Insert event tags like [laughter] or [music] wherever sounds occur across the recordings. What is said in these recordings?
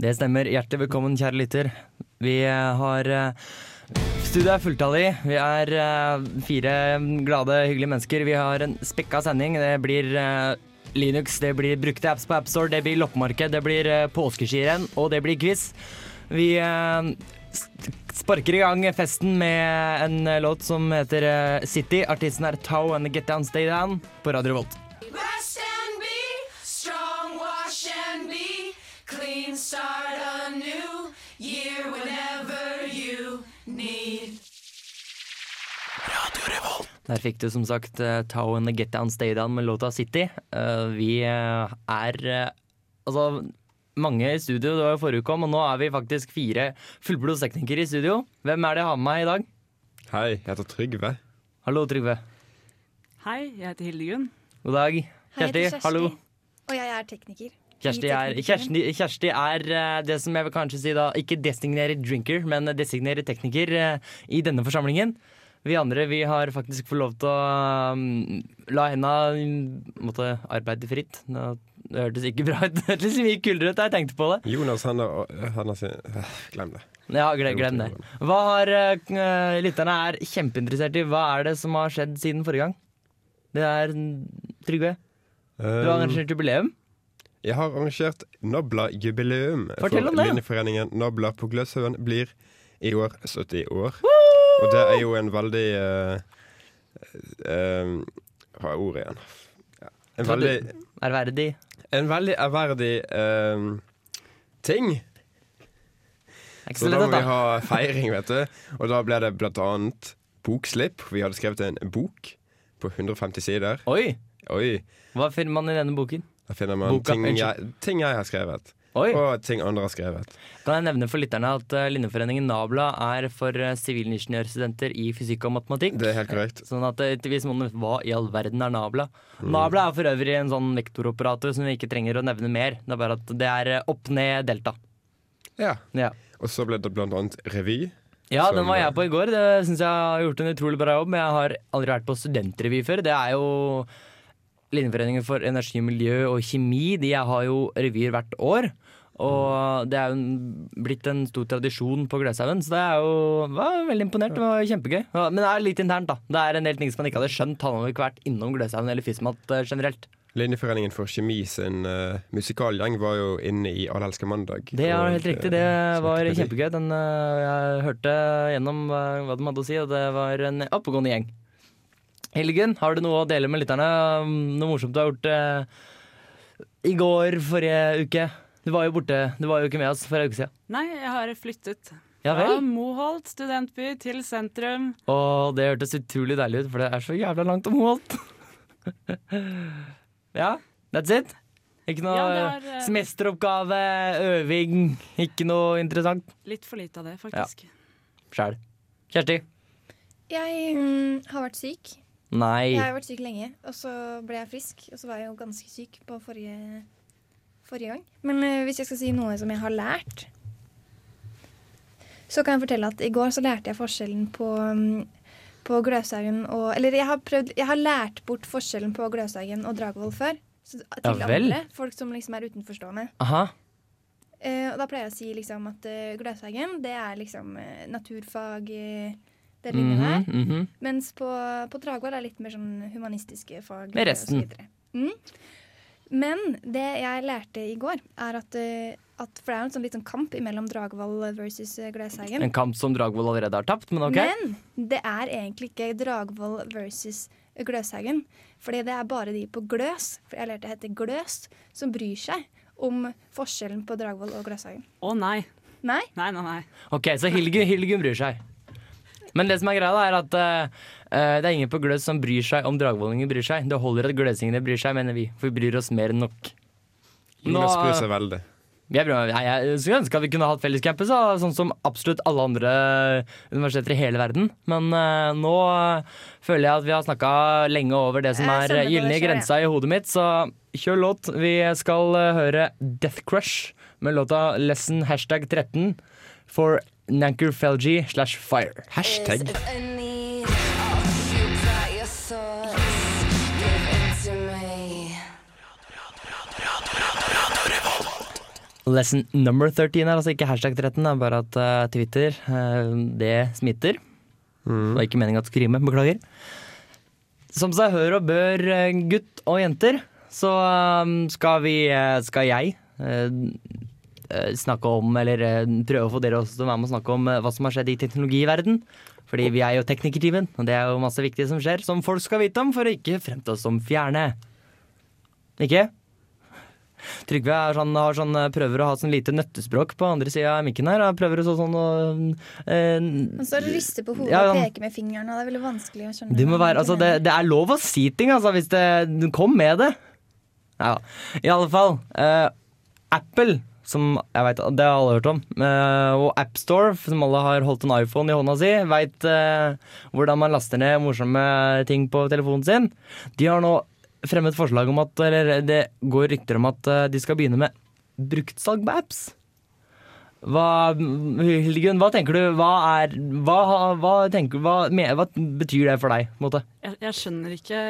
Det stemmer. Hjertelig velkommen, kjære lytter. Vi eh, har Studioet Studiet er fulltallig. Vi er eh, fire glade, hyggelige mennesker. Vi har en spekka sending. Det blir eh, Linux, det blir brukte apps på AppStore, det blir loppemarked, det blir påskeskirenn, og det blir quiz. Vi eh, sparker i gang festen med en eh, låt som heter eh, City. Artisten er Tau and Get Down Stay Down på Radio Revolt. Der fikk du som sagt uh, Tau and the Get Down Stay Down med låta City. Eh, vi eh, er eh, altså mange i studio, det var jo forrige uke om, og nå er vi faktisk fire fullblodsteknikere i studio. Hvem er det jeg har med meg i dag? Hei, jeg heter Trygve. Hallo, Trygve. Hei, jeg heter Hildegunn. God dag. Hei, jeg Kjersti, heter hallo. Og jeg er tekniker. Kjersti er, Kjersti, Kjersti er eh, det som jeg vil kanskje si da, ikke designerer drinker, men designerer tekniker eh, i denne forsamlingen. Vi andre vi har faktisk fått lov til å um, la henda måtte arbeide fritt. Nå- Det hørtes ikke bra ut. [laughs] Det hørtes mye kulere ut da jeg tenkte på det. Jonas han har, sin Glem det. Ja, glem, glem det. Hva har uh, Lytterne er kjempeinteressert i. Hva er det som har skjedd siden forrige gang? Det er mm, Trygve. Du har Um, arrangert jubileum. jeg har arrangert Nabla-jubileum. For minneforeningen Nobla Nabla på Gløshaugen blir i år 70 år. Og det er jo en veldig uh, Hva er ordet igjen? En veldig, Ærverdig. en veldig ærverdig eh, ting. Så da må vi ha feiring, vet du. Og da ble det blant annet bokslipp. Vi hadde skrevet en bok på 150 sider. Oi! Oi, Hva finner man i denne boken? Da finner man Boka, ting, jeg, ting jeg har skrevet. Oi. Og ting andre har skrevet. Kan jeg nevne for lytterne at uh, Linjeforeningen Nabla er for uh, sivilingeniørstudenter i fysikk og matematikk. Det er helt korrekt. Sånn at uh, hvis man Hva i all verden er Nabla? Mm. Nabla er for øvrig en sånn vektoroperator som vi ikke trenger å nevne mer. Det er bare at det er opp, ned, delta. Ja. Ja. Og så ble det blant annet revy. Ja, Som, den var jeg på i går. Det syns jeg har gjort en utrolig bra jobb. Men jeg har aldri vært på studentrevy før. Det er jo Linjeforeningen for energi, miljø og kjemi. De har jo revyer hvert år. Og det er jo blitt en stor tradisjon på Gløshaugen, så det er jo var veldig imponert. Det var kjempegøy. Men det er litt internt, da. Det er en del ting som man ikke hadde skjønt. Hadde man ikke vært innom Gløshaugen eller Fismat eh, generelt. Linjeforeningen for kjemi sin uh, musikalgjeng var jo inne i Allelska mandag. Det er helt riktig. Det var kjempegøy. Den, uh, jeg hørte gjennom uh, hva de hadde å si, og det var en oppegående gjeng. Hildegunn, har du noe å dele med lytterne? Noe morsomt du har gjort eh, i går, forrige uke? Du var jo borte, du var jo ikke med oss for en uke siden. Nei, jeg har flyttet Ja vel? fra? Moholt studentby til sentrum. Å, det hørtes utrolig deilig ut, for det er så jævla langt til Moholt. [laughs] ja, that's it. Ikke noe Ja, er, eh, semesteroppgave, øving, ikke noe interessant. Litt for lite av det, faktisk. Sjæl. Kjersti? Jeg mm, har vært syk. Nei. Jeg har vært syk lenge, og så ble jeg frisk. Og så var jeg jo ganske syk på forrige, forrige gang. Men uh, hvis jeg skal si noe som jeg har lært, så kan jeg fortelle at i går så lærte jeg forskjellen på, um, på Gløshaugen og Eller jeg har, prøvd, jeg har lært bort forskjellen på Gløshaugen og Dragvoll før. Til Ja vel. andre. Folk som liksom er utenforstående. Aha. Eh, og da pleier jeg å si liksom at uh, Gløshaugen, det er liksom uh, naturfag eh, Det -hmm, der. Mm -hmm. Mens på, på Dragvoll er det litt mer sånn humanistiske fag. Med og resten. så. Mm. Men det jeg lærte i går, er at, eh, at For det er jo en sånn liten kamp mellom Dragvoll versus eh, Gløshaugen. En kamp som Dragvoll allerede har tapt, men ok. Men det er egentlig ikke Dragvoll versus Gløshaugen. Fordi det er bare de på Gløs, for jeg lærte det heter Gløs, som bryr seg om forskjellen på Dragvoll og Gløshaugen. Å nei. Nei? Nei, nei, nei. Ok, Så Hilgen, Hilgen bryr seg. Men det som er greia, da, er at eh, eh, det er ingen på Gløs som bryr seg om dragvollinger bryr seg. Det holder at gløsingene bryr seg, mener vi. For vi bryr oss mer enn nok. Jonas bryr seg veldig. Jeg, bryr jeg, jeg skulle ønske at vi kunne hatt fellescampus, så, sånn som absolutt alle andre universiteter i hele verden. Men uh, nå føler jeg at vi har snakka lenge over det som er gylne grensa i hodet mitt, så kjør låt. Vi skal uh, høre Death Crush med låta Lesson hashtag 13 for Nanker Felgi slash fire. Hashtag. Lesson number 13 er altså ikke hashtag 13, det er bare at uh, Twitter, uh, det smitter. Det var ikke meningen at skrive med, beklager. Som seg hør og bør, eh, gutt og jenter, så um, skal vi, uh, skal jeg snakke om, eller eh, prøve å få dere også til å være med og snakke om eh, hva som har skjedd i teknologiverden. Fordi vi er jo teknikerteamen, og det er jo masse viktig som skjer, som folk skal vite om for å ikke fremte oss som fjerne. Ikke? Trygve sånn, har sånn, prøver å ha sånn lite nøttespråk på andre sida av mikken her. Prøver å så sånn å eh, Han står og rister på hodet Ja, og peker med fingeren, og det er veldig vanskelig å skjønne. Det må være, altså det, det er lov å si ting, altså, hvis det Kom med det. Ja, i alle fall. eh, Apple, som jeg vet, det har alle hørt om, Uh, og AppStore, som alle har holdt en iPhone i hånda si, veit hvordan man laster ned morsomme ting på telefonen sin. De har nå fremmet forslag om at Eller det går rykter om at eh, de skal begynne med bruktsalg på apps. Hva, Hildegunn, hva tenker du? Hva er Hva, hva, tenker, hva, hva betyr det for deg? På en måte? Jeg, jeg skjønner ikke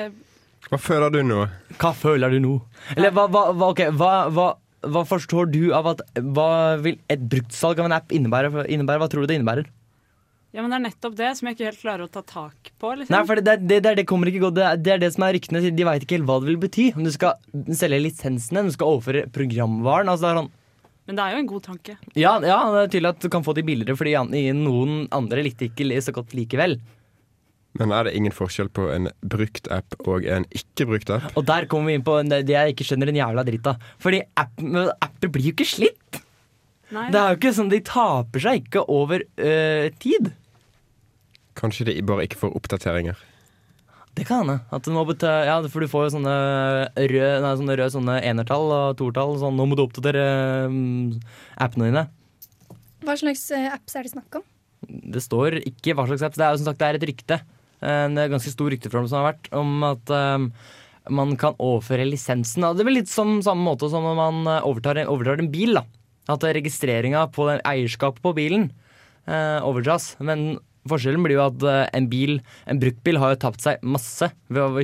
Hva føler du nå? Hva føler du nå? Eller hva, hva, hva, hva, forstår du av at Hva vil et bruktsalg av en app innebære? innebære? Hva tror du det innebærer? Ja, men Det er nettopp det som jeg ikke helt klarer å ta tak på. liksom. Nei, for det, det, det, det kommer ikke godt. Det, det er det som er ryktene. De veit ikke helt hva det vil bety. Om du skal selge lisensene, om du skal overføre programvaren. Altså det er sånn Men det er jo en god tanke. Ja, ja, det er tydelig at du kan få de billigere, fordi noen andre likte ikke så godt likevel. Men er det ingen forskjell på en brukt app og en ikke brukt app? Og der kommer vi inn på det det jeg ikke skjønner en jævla dritt av. Fordi app, apper blir jo ikke slitt. Nei, Det er jo ikke sånn, De taper seg ikke over øh, tid. Kanskje de bare ikke får oppdateringer? Det kan hende. Ja, for du får jo sånne røde, nei, sånne røde sånne enertall og toertall. Sånn, nå må du oppdatere mm, appene dine. Hva slags eh, apps er det snakk om? Det står ikke hva slags apps. Det er jo som sagt det er et rykte. En ganske stor rykteflom som har vært om at um, man kan overføre lisensen. Det Det vel litt som samme måte som når man eh, overtar, overtar en bil. da At registreringa på eierskapet på bilen eh, overdras. Men forskjellen blir jo at eh, en bil, en bruktbil har jo tapt seg masse ved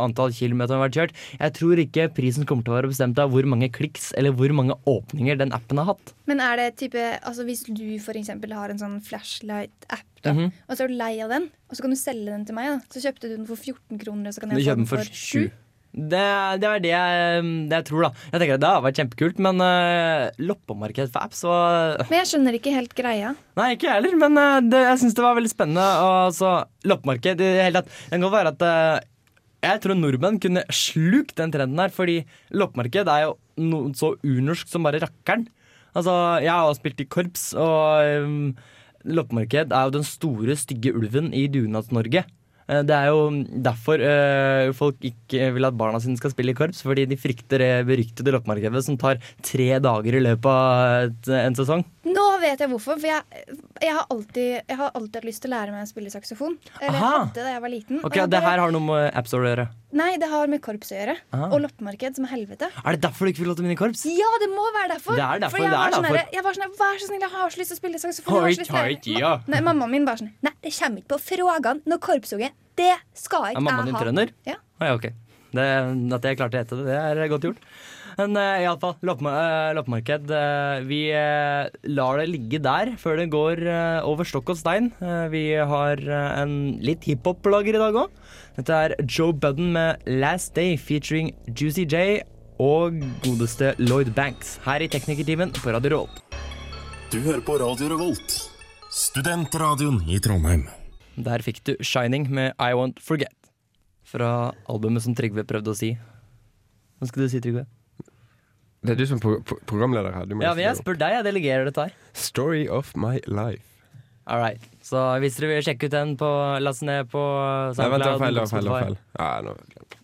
antall kilometer har vært kjørt. Jeg tror ikke prisen kommer til å være bestemt av hvor mange kliks eller hvor mange åpninger den appen har hatt. Men er det type, altså hvis du eksempel har en sånn flashlight-app, da, -hmm. og så er du lei av den, og så kan du selge den til meg, da. så kjøpte du den for 14 kroner, og så kan jeg få den den for for sju. 7. Det, det er det jeg, det jeg tror, da. Jeg tenker at Det har vært kjempekult, men uh, loppemarked for apps var Men jeg skjønner ikke helt greia. Nei, ikke jeg heller, men uh, det, jeg syns det var veldig spennende. Og så loppemarked i det hele tatt. Det kan være at uh, jeg tror nordmenn kunne slukt den trenden her, fordi loppemarked er jo noe så urnorsk som bare rakkeren. Altså, jeg har også spilt i korps, og um, loppemarked er jo den store, stygge ulven i Dunads-Norge. Eh, Det er jo derfor eh, folk ikke vil at barna sine skal spille i korps, fordi de frykter det beryktede loppemarkedet som tar tre dager i løpet av en sesong. Vet jeg hvorfor, for jeg, jeg, har alltid, jeg har alltid hatt lyst til å lære meg å spille saksofon. Eller jeg Aha. hadde det da jeg var liten. Ok, Det her har noe med AppStore å gjøre. Nei, det har med korps å gjøre. Aha. Og loppemarked som er helvete. Er det derfor du ikke vil låte mine korps? Ja, det må være derfor! Det er derfor, For jeg det er var sånn derfor. Jeg var sånn Vær så snill, jeg har så lyst til å spille saksofon. jeg har oi, ja. Nei, Mammaen min bare sånn Nei, det kommer ikke på frågan når korpsunge. Det skal ikke Er mammaen din trønder? Ja. Ah, ja, ok. Det, at jeg klarte å hete det, det er godt gjort. Men uh, iallfall, loppema- eh, loppemarked. eh, vi eh, lar det ligge der før det går eh, over stokk og stein. Eh, vi har eh, en litt hiphop-lager i dag òg. Dette er Joe Budden med 'Last Day' featuring Juicy J og godeste Lloyd Banks her i Teknikertimen på Radio Revolt. Du hører på Radio Revolt, studentradioen i Trondheim. Der fikk du 'Shining' med 'I Won't Forget' fra albumet som Trygve prøvde å si. Hva skal du si, Trygve? Det er du som pro pro programleder her. Ja, men jeg spør deg, jeg delegerer dette her. Story of my life. All right. Så hvis dere vil sjekke ut den, på, last ned på Nei, vent, det var feil. Det var feil, det var feil. Ja, nå,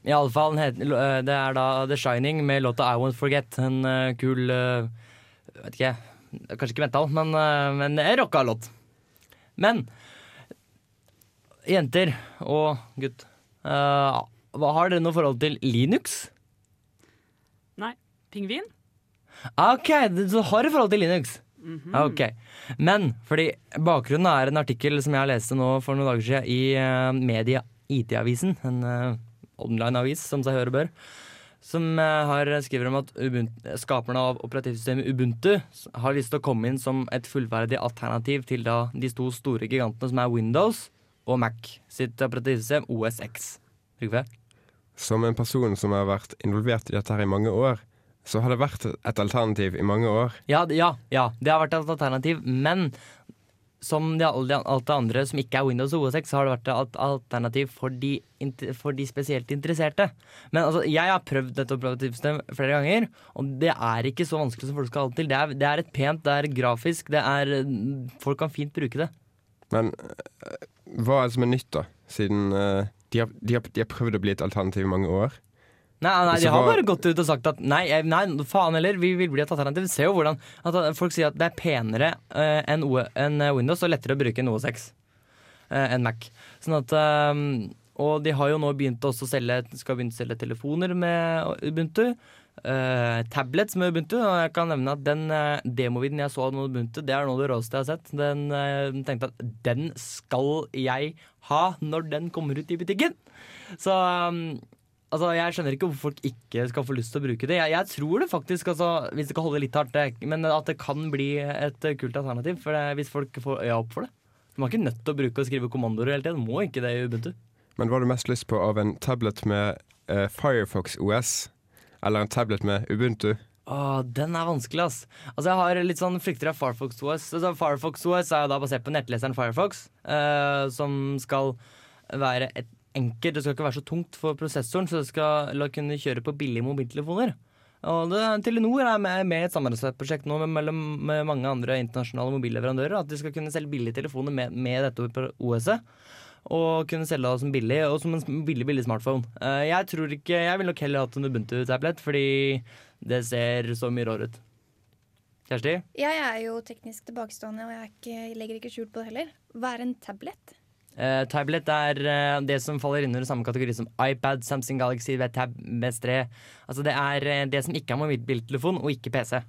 I alle fall, den heter- eh, det er da The Shining med låta I Won't Forget. En uh, kul uh, Vet ikke, kanskje ikke metal, men, uh, men en rocka låt. Men jenter og gutt, uh, har dere noe forhold til Linux? Pingvin? OK, du har du forhold til Linux. Mm -hmm. Ok, Men fordi bakgrunnen er en artikkel som jeg leste nå for noen dager siden i uh, Media IT-avisen, en uh, online-avis som seg høre bør, som uh, har skriver om at Ubuntu, skaperne av operativsystemet Ubuntu har lyst til å komme inn som et fullverdig alternativ til da de to store gigantene som er Windows og Mac sitt operativsystem OSX. Trygve? Som en person som har vært involvert i dette her i mange år, så har det vært et alternativ i mange år. Ja, ja, ja, det har vært et alternativ, men som de, alt det andre som ikke er Windows og OS X, så har det vært et alternativ for de, for de spesielt interesserte. Men altså, jeg har prøvd dette operativsystemet flere ganger, og det er ikke så vanskelig som folk skal ha det til. Det er, det er et pent, det er grafisk, det er Folk kan fint bruke det. Men eh, hva er det som er nytt, da? Siden uh, de, har, de, har, de har prøvd å bli et alternativ i mange år. Nei, nei, De har bare gått ut og sagt at nei, eh, nei faen heller, vi vil bli et alternativ. Se jo hvordan eh, Folk sier at det er penere eh, enn O- Windows og lettere å bruke enn OSX uh, enn Mac. Sånn at eh, Og de har jo nå begynt å selge skal begynne å selge telefoner med Ubuntu. Uh, tablets med Ubuntu. Og jeg kan nevne at den uh, demovideoen jeg så av Ubuntu, det er noe av det råeste jeg har sett. Den uh, tenkte at den skal jeg ha når den kommer ut i butikken. Så um, Altså, Jeg skjønner ikke hvorfor folk ikke skal få lyst til å bruke det. Jeg, jeg tror det faktisk, altså, hvis det kan holde litt hardt, det, men at det kan bli et eh, kult alternativ. For det, Hvis folk får øya opp for det. Man er ikke nødt til å bruke og skrive kommandoer hele tiden. Må ikke det i Ubuntu. Men hva har du mest lyst på av en tablet med eh, Firefox OS eller en tablet med Ubuntu? Åh, den er vanskelig, ass. Altså, jeg har litt sånn frykter av Firefox OS. Altså, Firefox OS er jo da basert på nettleseren Firefox, eh, som skal være et enkelt Det skal ikke være så tungt for prosessoren, så det skal la kunne kjøre på billige mobiltelefoner. Og det, Telenor er med, med et samarbeidsprosjekt nå med, mellom, med mange andre internasjonale mobilleverandører. At de skal kunne selge billige telefoner med, med dette OS-et. Og kunne selge det som billig, og som en billig, billig smartphone. Eh, jeg tror ikke, jeg ville nok heller hatt en Ubuntu-tablett, fordi det ser så mye råere ut. Kjersti? Jeg er jo teknisk tilbakestående, og jeg, ikke, jeg legger ikke skjul på det heller. Hva er en tablet? Eh, tablet er uh, det som faller inn under samme kategori som iPad, Samsung Galaxy, Tab, MS3. Altså det er uh, det som ikke er mobiltelefon og ikke PC.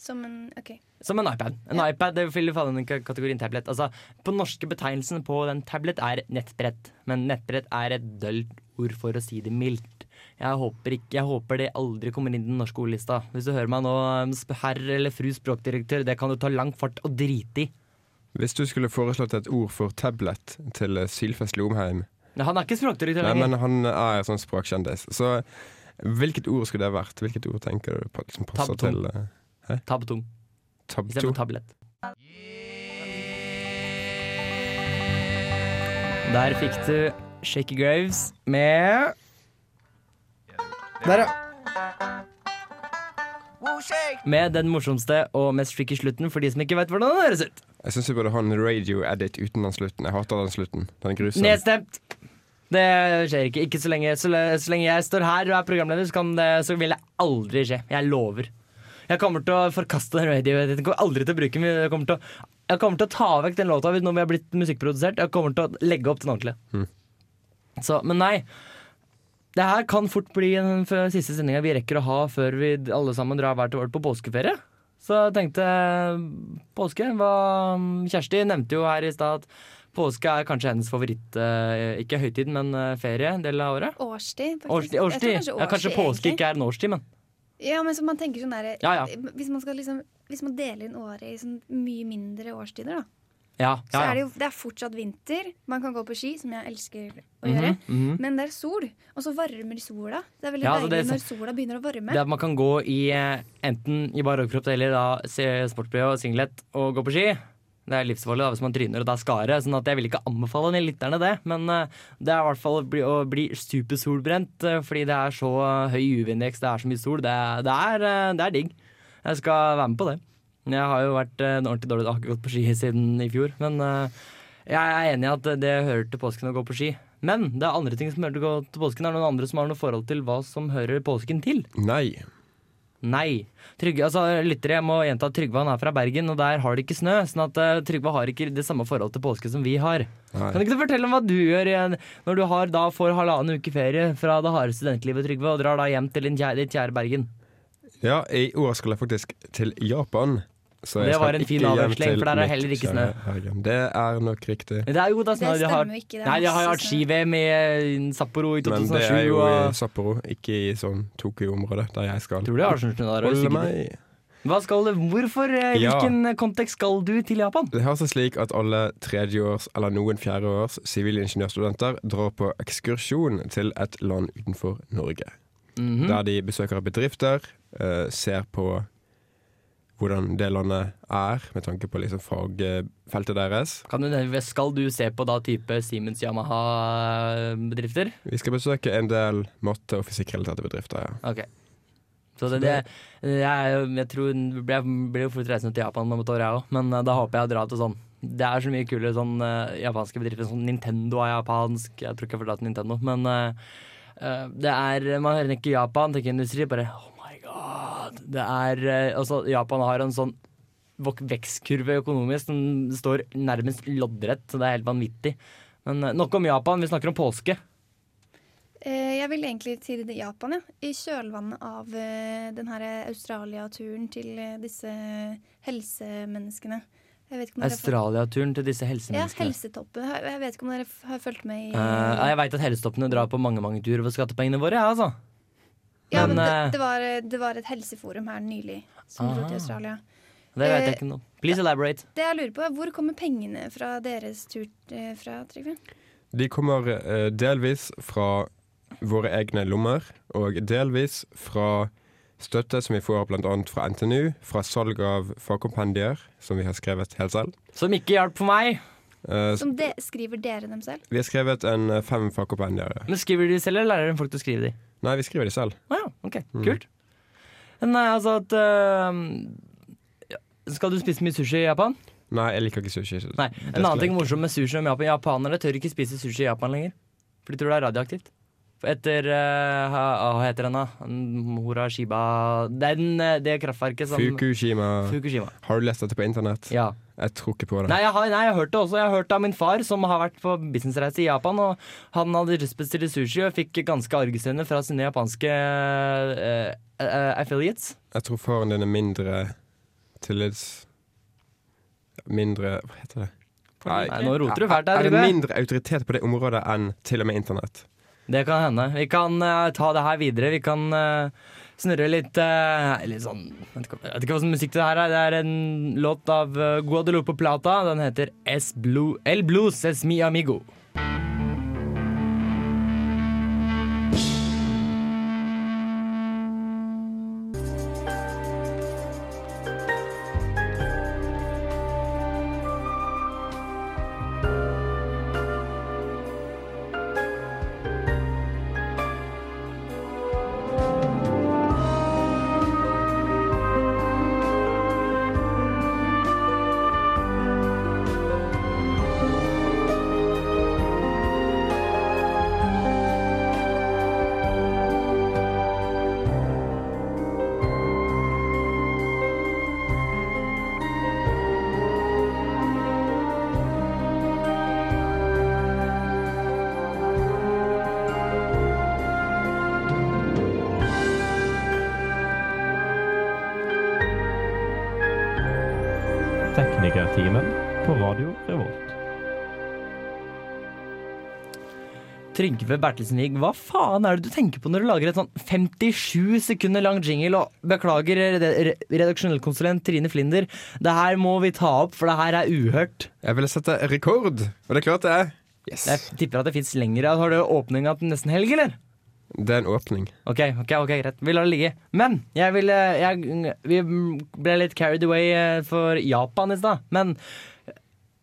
Som en OK. Som en iPad. En iPad det vil falle under kategorien tablet. Altså, på norske betegnelsen på den tablet er nettbrett. Men nettbrett er et dølt ord for å si det mildt. Jeg håper, ikke, jeg håper det aldri kommer inn i den norske ordlista. Hvis du hører meg nå, herr eller fru språkdirektør, det kan du ta lang fart og drite i. Hvis du skulle foreslått et ord for tablet til eh, Sylfest Lomheim Nei, Han er ikke språkdirektør Nei, lenger. men han er sånn språkkjendis. Så hvilket ord skulle det vært? Hvilket ord tenker du på som passer Tabtung. til uh, Tabtung. Tabto? Istedenfor tablett. Der fikk du Shaky Graves med Der, ja. Med den morsomste og mest tricky slutten for de som ikke vet hvordan den høres ut. Jeg syns vi burde ha en radio-edit uten den slutten. Jeg hater den slutten. Den er grusom. Nedstemt. Det skjer ikke. Ikke så lenge, så, så lenge jeg står her og er programleder, så, kan det, så vil det aldri skje. Jeg lover. Jeg kommer til å forkaste den radio-editen. Jeg kommer aldri til å bruke den. Jeg kommer til å, kommer til å ta vekk den låta når vi har blitt musikkprodusert. Jeg kommer til å legge opp den ordentlig. Mm. Så, men nei. Det her kan fort bli den siste sendinga vi rekker å ha før vi alle sammen drar hver til vårt på påskeferie. Så jeg tenkte påske. Hva, Kjersti nevnte jo her i stad at påske er kanskje hennes favoritt eh, Ikke høytid, men eh, ferie del av året. Årstid. Årstid, årstid. kanskje Ja, kanskje påske egentlig. ikke er en årstid, men Ja, men så man tenker sånn der, Ja, ja. Hvis man skal liksom Hvis man deler inn året i sånn mye mindre årstider, da. Ja, Så ja, er det jo det er fortsatt vinter. Man kan gå på ski, som jeg elsker å Mhm, gjøre. -hmm. Men det er sol, og så varmer sola. Det er veldig Ja, altså, deilig det når sola begynner å varme. Det at man kan gå i eh, enten i bar overkropp eller da se sportsbh og singlet og gå på ski. Det er livsfarlig da, hvis man tryner og det er skare, sånn at jeg vil ikke anbefale de lytterne det. Men eh, det er i hvert fall å bli, å bli supersolbrent eh, fordi det er så høy UV-indeks, det er så mye sol. Det, det, er, det er digg. Jeg skal være med på det. Jeg har jo vært en ordentlig dårlig, jeg har ikke gått på ski siden i fjor. Men eh, jeg er enig i at det hører til påsken å gå på ski. Men det er andre ting som hører til, å gå til påsken. Er det noen andre som har noe forhold til hva som hører påsken til? Nei. Nei. Trygge, altså lyttere, jeg må gjenta at Trygve han er fra Bergen, og der har de ikke snø. Sånn at uh, Trygve har ikke det samme forhold til påske som vi har. Nei. Kan ikke du fortelle om hva du gjør når du har, da får halvannen uke ferie fra det harde studentlivet, Trygve, og drar da hjem til ditt kjære Bergen? Ja, i år skal jeg faktisk til Japan. Så jeg Det var en fin avveksling, for der er det heller ikke snø. Det er nok riktig. Det er jo da snø. Det stemmer jo ikke, det er nei, de har jo hatt ski-VM i eh, Sapporo i Men det er jo i Sapporo, ikke i sånn Tokyo-området der jeg skal. tror du det har sånn snø der? Holde meg. Hva skal du, hvorfor, eh, Ja. hvilken kontekst skal du til Japan? Det har seg slik at alle tredjeårs, eller noen fjerdeårs sivilingeniørstudenter drar på ekskursjon til et land utenfor Norge. Mhm. Der de besøker bedrifter, eh, ser på hvordan det landet er, med tanke på liksom fagfeltet deres. Kan du, skal du se på da type Siemens Yamaha-bedrifter? Vi skal besøke en del matte- og fysikkrelaterte bedrifter, ja. Ok. Så det, det, jeg, jeg tror Jeg blir jo fort reisende til Japan om et år, jeg òg, men eh, da håper jeg å dra til sånn Det er så mye kule sånn eh, japanske bedrifter. Sånn Nintendo er japansk. Jeg tror ikke jeg får dra til Nintendo, men eh, eh, det er Man hører ikke Japan, tenker industri, bare. Det er eh, Altså, Japan har en sånn vekstkurve økonomisk som står nærmest loddrett, så det er helt vanvittig. Men eh, nok om Japan, vi snakker om påske. Eh, Jeg vil egentlig til Japan, ja. I kjølvannet av den her Australia-turen til disse helsemenneskene. Jeg Australia-turen til disse Ja, helsemenneskene. helsetoppen. Jeg jeg vet ikke om dere har fulgt med i uh, jeg veit at helsetoppene drar på mange mange turer for skattepengene våre, ja, altså. Ja, men, men, det, eh, det, var, det var et helseforum her nylig som dro Ah. til Australia. Det vet jeg Eh, ikke noe Please elaborate. Det jeg lurer på er, Hvor kommer pengene fra deres tur eh, fra, Trygve? De kommer delvis fra våre egne lommer, og delvis fra støtte som vi får bl.a. fra NTNU, fra salg av fagkompendier, som vi har skrevet helt selv. Som ikke hjalp for meg. Uh, Som de, skriver dere dem selv? vi har skrevet en fem fagkompendier. Men Skriver de selv, eller lærer de folk til å skrive de? Nei, vi skriver de selv. Å ja, ok, Mm. kult. Mm. nei, altså at uh, Skal du spise mye sushi i Japan? Nei, jeg liker ikke sushi. Nei, En annen ting morsomt med sushi om Japan Japanere tør ikke spise sushi i Japan lenger. For de tror det er radioaktivt. Etter uh, Hva heter den, da? Horashiba Den, Det kraftverket som Fukushima. Fukushima. Har du lest dette på internett? Ja. Jeg tror ikke på det. Nei jeg, har, nei, jeg har hørt det også. Jeg har hørt det av min far, som har vært på businessreise i Japan. Og han hadde bestille sushi og fikk ganske argesønner fra sine japanske uh, uh, affiliates. Jeg tror faren din er mindre tillits... Mindre Hva heter det? Nei, nå roter du fælt der, Er det mindre autoritet på det området enn til og med internett? Det kan hende. Vi kan uh, ta det her videre. Vi kan uh, snurre litt uh, Litt sånn Jeg vet ikke, hva slags musikk det her er. Det er en låt av Guadalupe Plata. Den heter Es Blue, El Blues Es Mi Amigo. Revolt. Trygve Bertelsenvig, hva faen er det du tenker på når du lager et sånn 57 sekunder lang jingle? Og beklager, red- redaksjonell konsulent Trine Flinder, det her må vi ta opp, for det her er uhørt. Jeg ville sette rekord, og det klarte jeg. Yes. Jeg tipper at det fins lengre. Har du åpninga til nesten helg, eller? Det er en åpning. Ok, ok, ok, greit. Vi lar det ligge. Men jeg ville jeg, Vi ble litt carried away eh, for Japan i stad. Men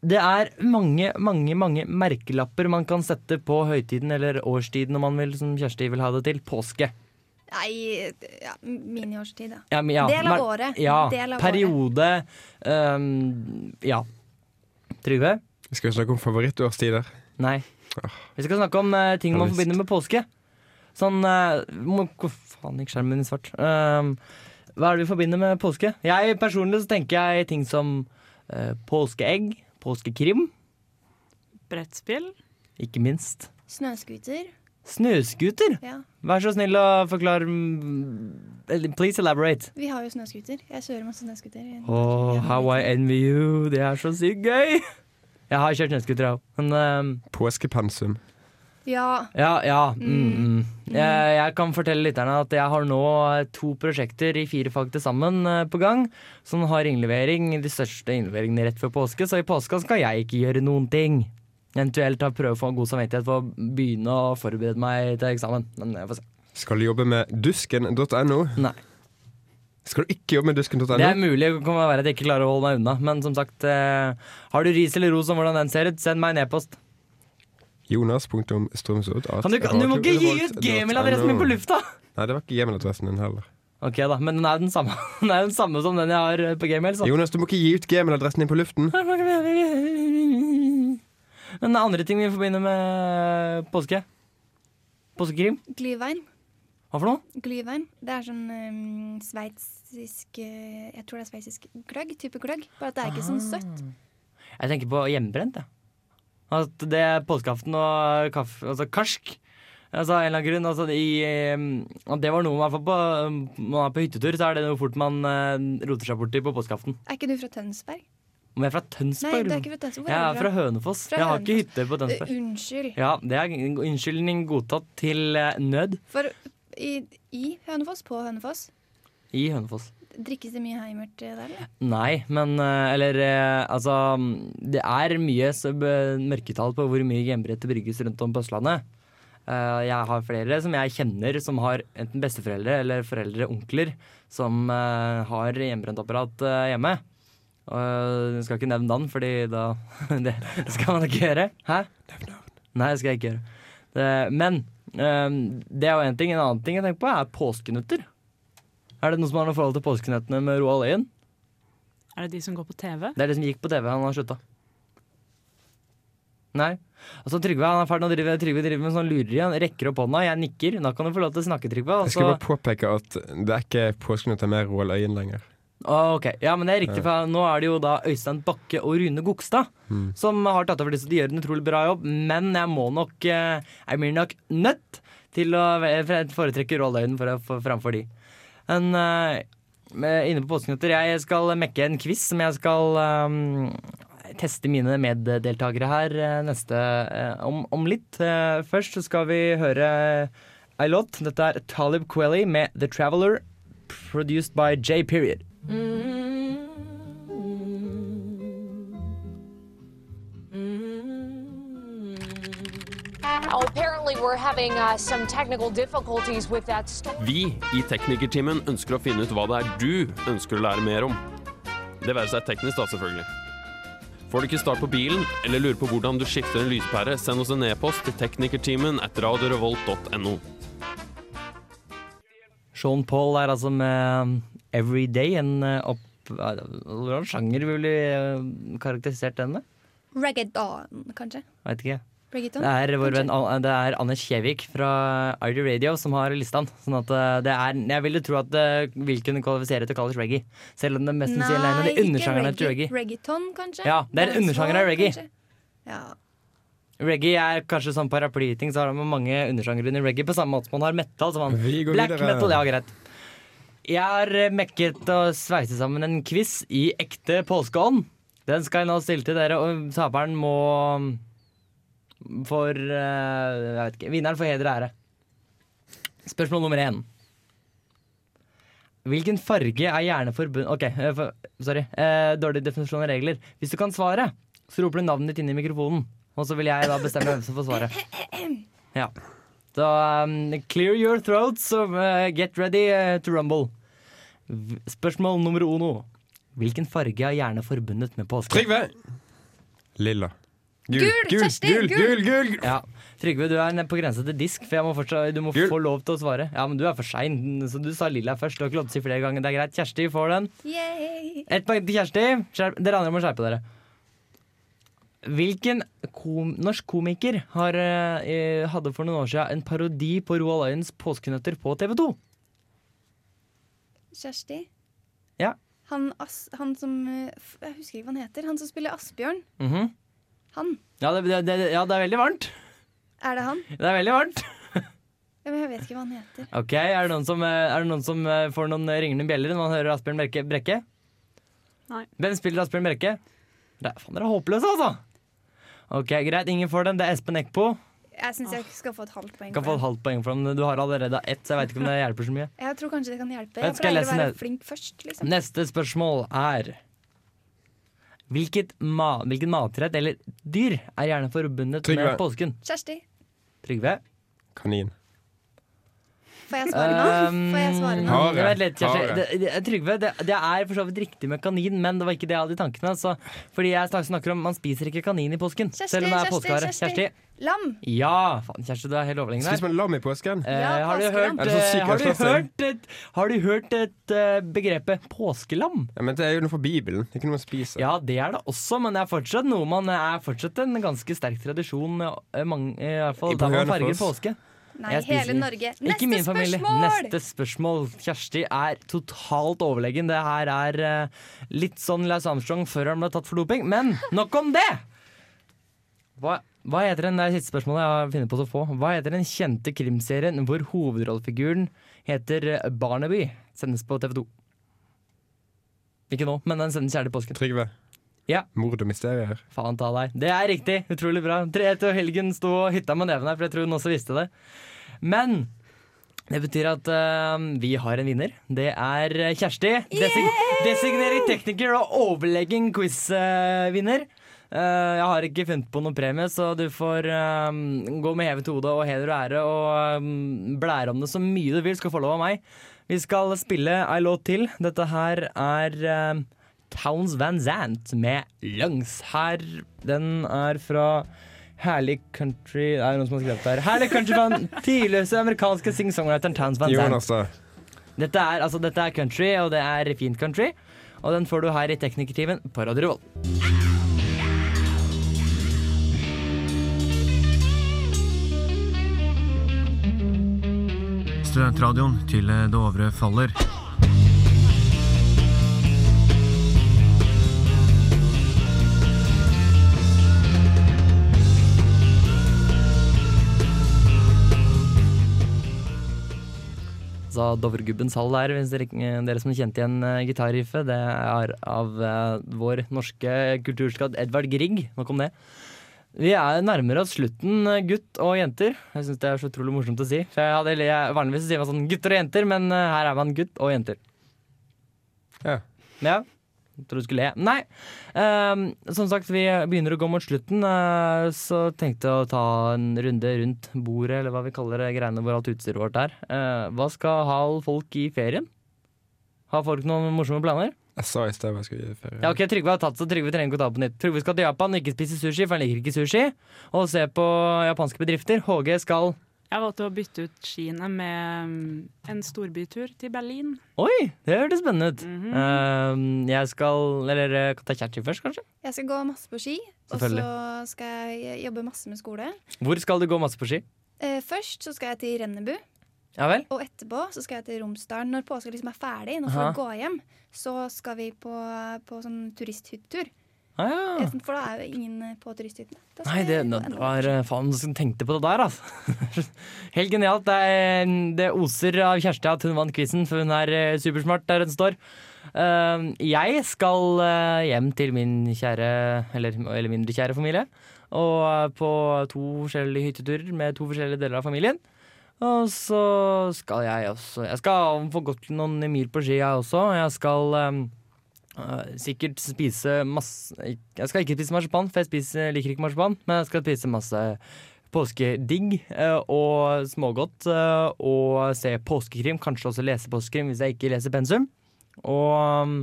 det er mange, mange mange merkelapper man kan sette på høytiden eller årstiden om man vil, som Kjersti vil ha det til, påske. Nei, ja, miniårstid, da. Ja, ja, Del av året. Ja, Del av periode um, Ja. Trygve? Vi Skal snakke om favorittårstider? Nei. Vi skal snakke om uh, ting man forbinder med påske. Sånn uh, må, Hvor faen gikk skjermen min svart? Um, hva er det vi forbinder med påske? Jeg Personlig så tenker jeg ting som uh, påskeegg, påskekrim, Brettspill. ikke minst. Snøscooter. Snøscooter! Ja. Vær så snill å forklare mm, Please elaborate. Vi har jo snøscooter. Jeg kjører masse snøscooter. Oh, how I envy you. Det er så sykt gøy! Jeg har kjørt snøscooter, òg. Men um, Påskepensum. Ja. Ja, ja. Mm, mm. Jeg, jeg kan fortelle lytterne at jeg har nå to prosjekter i fire fag til sammen eh, på gang, som har innlevering, de største innleveringene rett før påske, så i påska skal jeg ikke gjøre noen ting. Eventuelt prøve å få god samvittighet for å begynne å forberede meg til eksamen. Men jeg får se. Skal du jobbe med dusken.no? Nei. Skal du ikke jobbe med dusken.no? Det er mulig det kan være at jeg ikke klarer å holde meg unna, men som sagt, eh, har du ris eller ros om hvordan den ser ut, send meg en e-post. Jonas.strømsod. Kan du, må ikke gi ut gmail-adressen min på lufta! Nei, det var ikke gmail-adressen din heller. Ok da, men den er den samme, [laughs] den er den samme som den jeg har eh, på gmail. Så. Jonas, du må ikke gi ut gmail-adressen din på luften. [laughs] Men det er andre ting vi forbinder med påske. Påskekrim. Glyvein. Hva for noe? Glyvein. Det er sånn um, sveitsisk eh, Jeg tror det er sveitsisk gløgg. Type gløgg. Bare at det er ikke sånn søtt. Jeg tenker på hjemmebrent. jeg. At det er påskeaften og kaffe, altså karsk. Altså, en eller annen grunn, altså, i, eh, at det var noe man, på, man er på hyttetur, så er det noe fort man eh, roter seg borti på påskeaften. Er ikke du fra Tønsberg? Om jeg er fra Nei, du er ikke fra Tønsberg. Jeg er fra Hønefoss. Fra jeg har ikke hytte på Tønsberg. Eh, Unnskyld. Ja, det er unnskyldning godtatt til eh, nød For i, i Hønefoss, på Hønefoss, i Hønefoss. Drikkes det mye heimert eh, der, eller? Nei, men eh, Eller eh, altså Det er mye så mørketall på hvor mye hjemmebrett det brygges rundt om på Østlandet. Eh, jeg har flere som jeg kjenner som har enten besteforeldre eller foreldre, onkler, som har hjemmebrentapparat hjemme. Og jeg skal ikke nevne navn, fordi da [laughs] Det skal man ikke gjøre. Hæ? Nei, det skal jeg ikke gjøre. Men det er jo én ting. En annen ting jeg tenker på, er påskenøtter. Er det noen som har noe forhold til Påskenettene med Roald Øyen? Er det de som går på TV? Det er de som gikk på TV. Han har slutta. Nei. Altså, Trygve han er ferdig med å drive, Trygve driver med sånn lureri. Han rekker opp hånda, jeg nikker. Da kan du få lov til å snakke, Trygve. Jeg skal Altså, bare påpeke at det er ikke påskenettene med Roald Øyen lenger. Å, ok, ja, men det er riktig, for nå er det jo da Øystein Bakke og Rune Gokstad Mm. som har tatt over disse. De gjør en utrolig bra jobb, men jeg må nok eh, Jeg blir nok nødt til å foretrekke Roald Øyen for for- framfor de. Men eh, inne på påskenøtter, jeg skal mekke en quiz som jeg skal um, teste mine meddeltakere her eh, neste om, om litt. Først så skal vi høre ei låt. Dette er Talib Kweli med The Traveler, produced by J. Period. Oh, having uh, some technical difficulties with that storm. Vi i Teknikertimen ønsker å finne ut hva det er du ønsker å lære mer om. Det være seg teknisk, da, selvfølgelig. Får du ikke start på bilen, eller lurer på hvordan du skifter en lyspære, send oss en e-post til teknikertimen at radiorevolt.no. Sean Paul er altså med um, Everyday, en uh, opp... Hvordan sjanger ville vi uh, karakterisert den med? Reggaeton, kanskje? Veit ikke. Reggaeton? Det er vår venn det er Anders Kjevik fra ID Radio som har listaen. Sånn at uh, det er Jeg ville tro at det vil kunne kvalifisere til kalles reggae. Selv om det mest sannsynlig er en av undersjangerne til reggae. Reggaeton, kanskje? Ja, det er en undersjanger av reggae. kanskje? Ja. Reggae er kanskje sånn paraplyting, så har man mange undersjangere under reggae. På samme måte som man har metal. Så man Vi går black videre. metal, ja greit. Jeg har eh, mekket og sveiset sammen en quiz i ekte påskeånd. Den skal jeg nå stille til dere, og taperen må For eh, Jeg vet ikke. Vinneren får heder og ære. Spørsmål nummer én. Hvilken farge er gjerne forbundet OK, eh, sorry. Eh, dårlig definisjon av regler. Hvis du kan svare, så roper du navnet ditt inn i mikrofonen. Og så vil jeg da bestemme hvem som får svaret. Ja. Så um, clear your throats og uh, get ready to rumble. Spørsmål nummer uno. Hvilken farge er gjerne forbundet med påske? Trygve! Lilla. Gul, Gul, gul, Kjersti, gul, gul. gul, gul. Ja. Trygve, du er på grensa til disk, for jeg må fortsatt, du må Gul. få lov til å svare. Ja, men du er for sein, så du sa lilla først. Du har ikke lov til å si flere ganger. Det er greit. Kjersti får den. Yay. Ett poeng til Kjersti. Skjerp, dere andre må skjerpe dere. Hvilken kom, norsk komiker har, eh, hadde for noen år siden en parodi på Roald Øyens påskenøtter på TV 2? Kjersti. Ja. Han, han som eh, Jeg husker ikke hva han heter. Han som spiller Asbjørn. Mhm. Han. ja, det, det, det, ja, det er veldig varmt. Er det han? Det er veldig varmt. Ja, men jeg vet ikke hva han heter. Ok, Er det noen som, eh, er det noen som eh, får noen ringende bjeller når man hører Asbjørn Brekke? Brekke? Nei. Hvem spiller Asbjørn Brekke? Det er, faen, dere er håpløse, altså! Ok, Greit, ingen får den. Det er Espen Eckbo. Jeg syns jeg skal få et halvt poeng. Kan få et halvt poeng for den. Du har allerede ett, så jeg vet ikke om det hjelper så mye. Jeg tror kanskje det kan hjelpe. Jeg jeg pleier å være flink først. liksom Neste spørsmål er Hvilket ma Hvilken matrett eller dyr er gjerne forbundet Trygve. med påsken? Kjersti, Trygve? Kanin. Får jeg svare nå? Får jeg svare nå? Hare. Vent litt, Kjersti. Det, det, Trygve, det, det er for så vidt riktig med kanin, men det var ikke det jeg hadde i tankene. Så, fordi jeg snakker om Man spiser ikke kanin i påsken. Kjersti, selv om det er Kjersti, påskehare. Kjersti. Lam. Ja! Faen, Kjersti, du er helt overlegen Spiser man lam i påsken? Eh, Ja, har, du hørt, sånn eh, har, du hørt et, har du hørt et uh, begrepet påskelam? Ja, men Det er jo noe fra Bibelen. Det er ikke noe man spiser. Ja, det er det også, men det er fortsatt noe man er fortsatt en ganske sterk tradisjon. uh, Mange, I hvert fall da man farger påske. Nei, Jeg spiser- hele Norge. Ikke min Neste familie. spørsmål! Neste spørsmål. Kjersti er totalt overlegen. Det her er uh, litt sånn Laus Armstrong før han ble tatt for doping. Men nok om det! Hva, hva heter den, Det er siste spørsmålet jeg har funnet på så få. Hva heter den kjente krimserien hvor hovedrollefiguren heter Barnaby? Sendes på TV2. Ikke nå, men den sendes gjerne i påsken. Trygve. Ja. Mord og mysterier. Faen ta deg. Det er riktig. Utrolig bra. Tre til Helgen sto og hytta med neven her, for jeg tror hun også visste det. Men det betyr at uh, vi har en vinner. Det er eh, Kjersti. Desig designering tekniker og overlegen quiz-vinner. Uh, jeg har ikke funnet på noen premie, så du får uh, gå med hevet hode og heder og ære og um, blære om det så mye du vil. Skal få lov av meg. Vi skal spille ei låt til. Dette her er eh, Towns Van Zant med Lungs. Her, den er fra Herlig Country Det er noen som har skrevet det her. Herlig Country fra den tidløse amerikanske sing-songwriteren Towns Van Zant. Jonas. Dette er, altså, dette er country, og det er fint country. Og den får du her i Teknikertimen på Radio Revolt. Studentradioen til Dovre faller. Så Dovregubbens hall der, hvis dere, dere som kjente igjen uh, gitarriffet, det er av uh, vår norske kulturskatt Edvard Grieg. Nok om det. Vi er nærmere oss slutten, eh, gutt og jenter. Jeg syns det er så utrolig morsomt å si. For jeg hadde, jeg, vanligvis sier man sånn gutter og jenter, men uh, her er man gutt og jenter. Ja. Ja. Tror du skulle le. Nei. Um, som sagt, vi begynner å gå mot slutten, uh, så tenkte jeg å ta en runde rundt bordet, eller hva vi kaller det, greiene hvor alt utstyret vårt er. Uh, hva skal ha folk i ferien? Har folk noen morsomme planer? Jeg sa i sted hva jeg skulle gjøre? Ja, ok, Trygve har tatt så Trygve trenger ikke å ta på nytt. Trygve skal til Japan og ikke spise sushi, for han liker ikke sushi. Og se på japanske bedrifter. HG skal Jeg valgte å bytte ut skiene med mm, en storbytur til Berlin. Oi, det hørtes spennende ut. Mm -hmm. uh, jeg skal Eller eh, kan ta Kjersti først, kanskje? Jeg skal gå masse på ski, og så skal jeg jobbe masse med skole. Hvor skal du gå masse på ski? Uh, først så skal jeg til Rennebu, Ja vel? og etterpå så skal jeg til Romsdalen. Når påska liksom er ferdig, når folk går hjem, så skal vi på, på sånn turisthyttetur. Ah, ja. Eh, For da er jo ingen eh, på turisthyttene. Nei, det, det var eh, faen som tenkte på det der, altså. [laughs] Helt genialt. Det, er, det oser av Kjersti at hun vant quizen, for hun er eh, supersmart der hun står. Eh, jeg skal eh, hjem til min kjære, eller, eller mindre kjære familie. Og eh, på to forskjellige hytteturer med to forskjellige deler av familien. Og så skal jeg også Jeg skal få gått noen mil på ski, jeg også. Jeg skal eh, sikkert spise masse Jeg skal ikke spise marsipan, for jeg spiser, liker ikke marsipan. Men jeg skal spise masse påskedigg uh, og smågodt. Uh, og se påskekrim. Kanskje også lese påskekrim hvis jeg ikke leser pensum. Og um,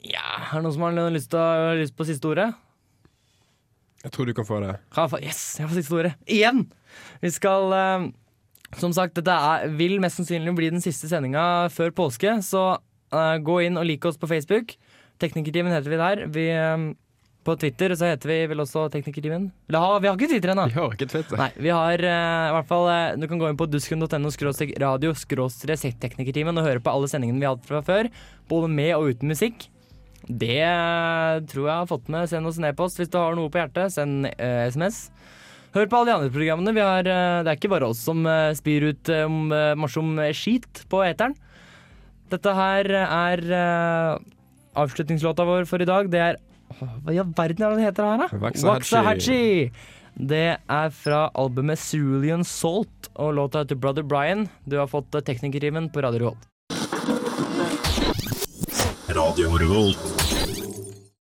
ja, er det noen som har lyst, til, har lyst på siste ordet? Jeg tror du kan få det. Yes, jeg får siste ordet. Igjen! Vi skal Som sagt, dette er, vil mest sannsynlig bli den siste sendinga før påske, så gå inn og like oss på Facebook. Teknikertimen heter vi der. Vi, eh, på Twitter så heter vi vel også Teknikertimen. Eller ha, vi har ikke Twitter ennå. Vi har ikke Twitter. Nei, vi har eh, i hvert fall eh, Du kan gå inn på dusken.no radio teknikertimen og høre på alle sendingene vi har hatt fra før, både med og uten musikk. Det eh, tror jeg har fått med. Send oss en e-post hvis du har noe på hjertet. Send uh, SMS. Hør på alle de andre programmene. Vi har, eh, det er ikke bare oss som eh, spyr ut eh, om, eh, morsom eh, skit på eteren. Dette her er uh, avslutningslåta vår for i dag. Det er Hva i all verden er det den heter her, da? Waxahachie. Det er fra albumet Cerulean Salt og låta heter Brother Brian. Du har fått eh, på Radio Revolt. Radio Revolt.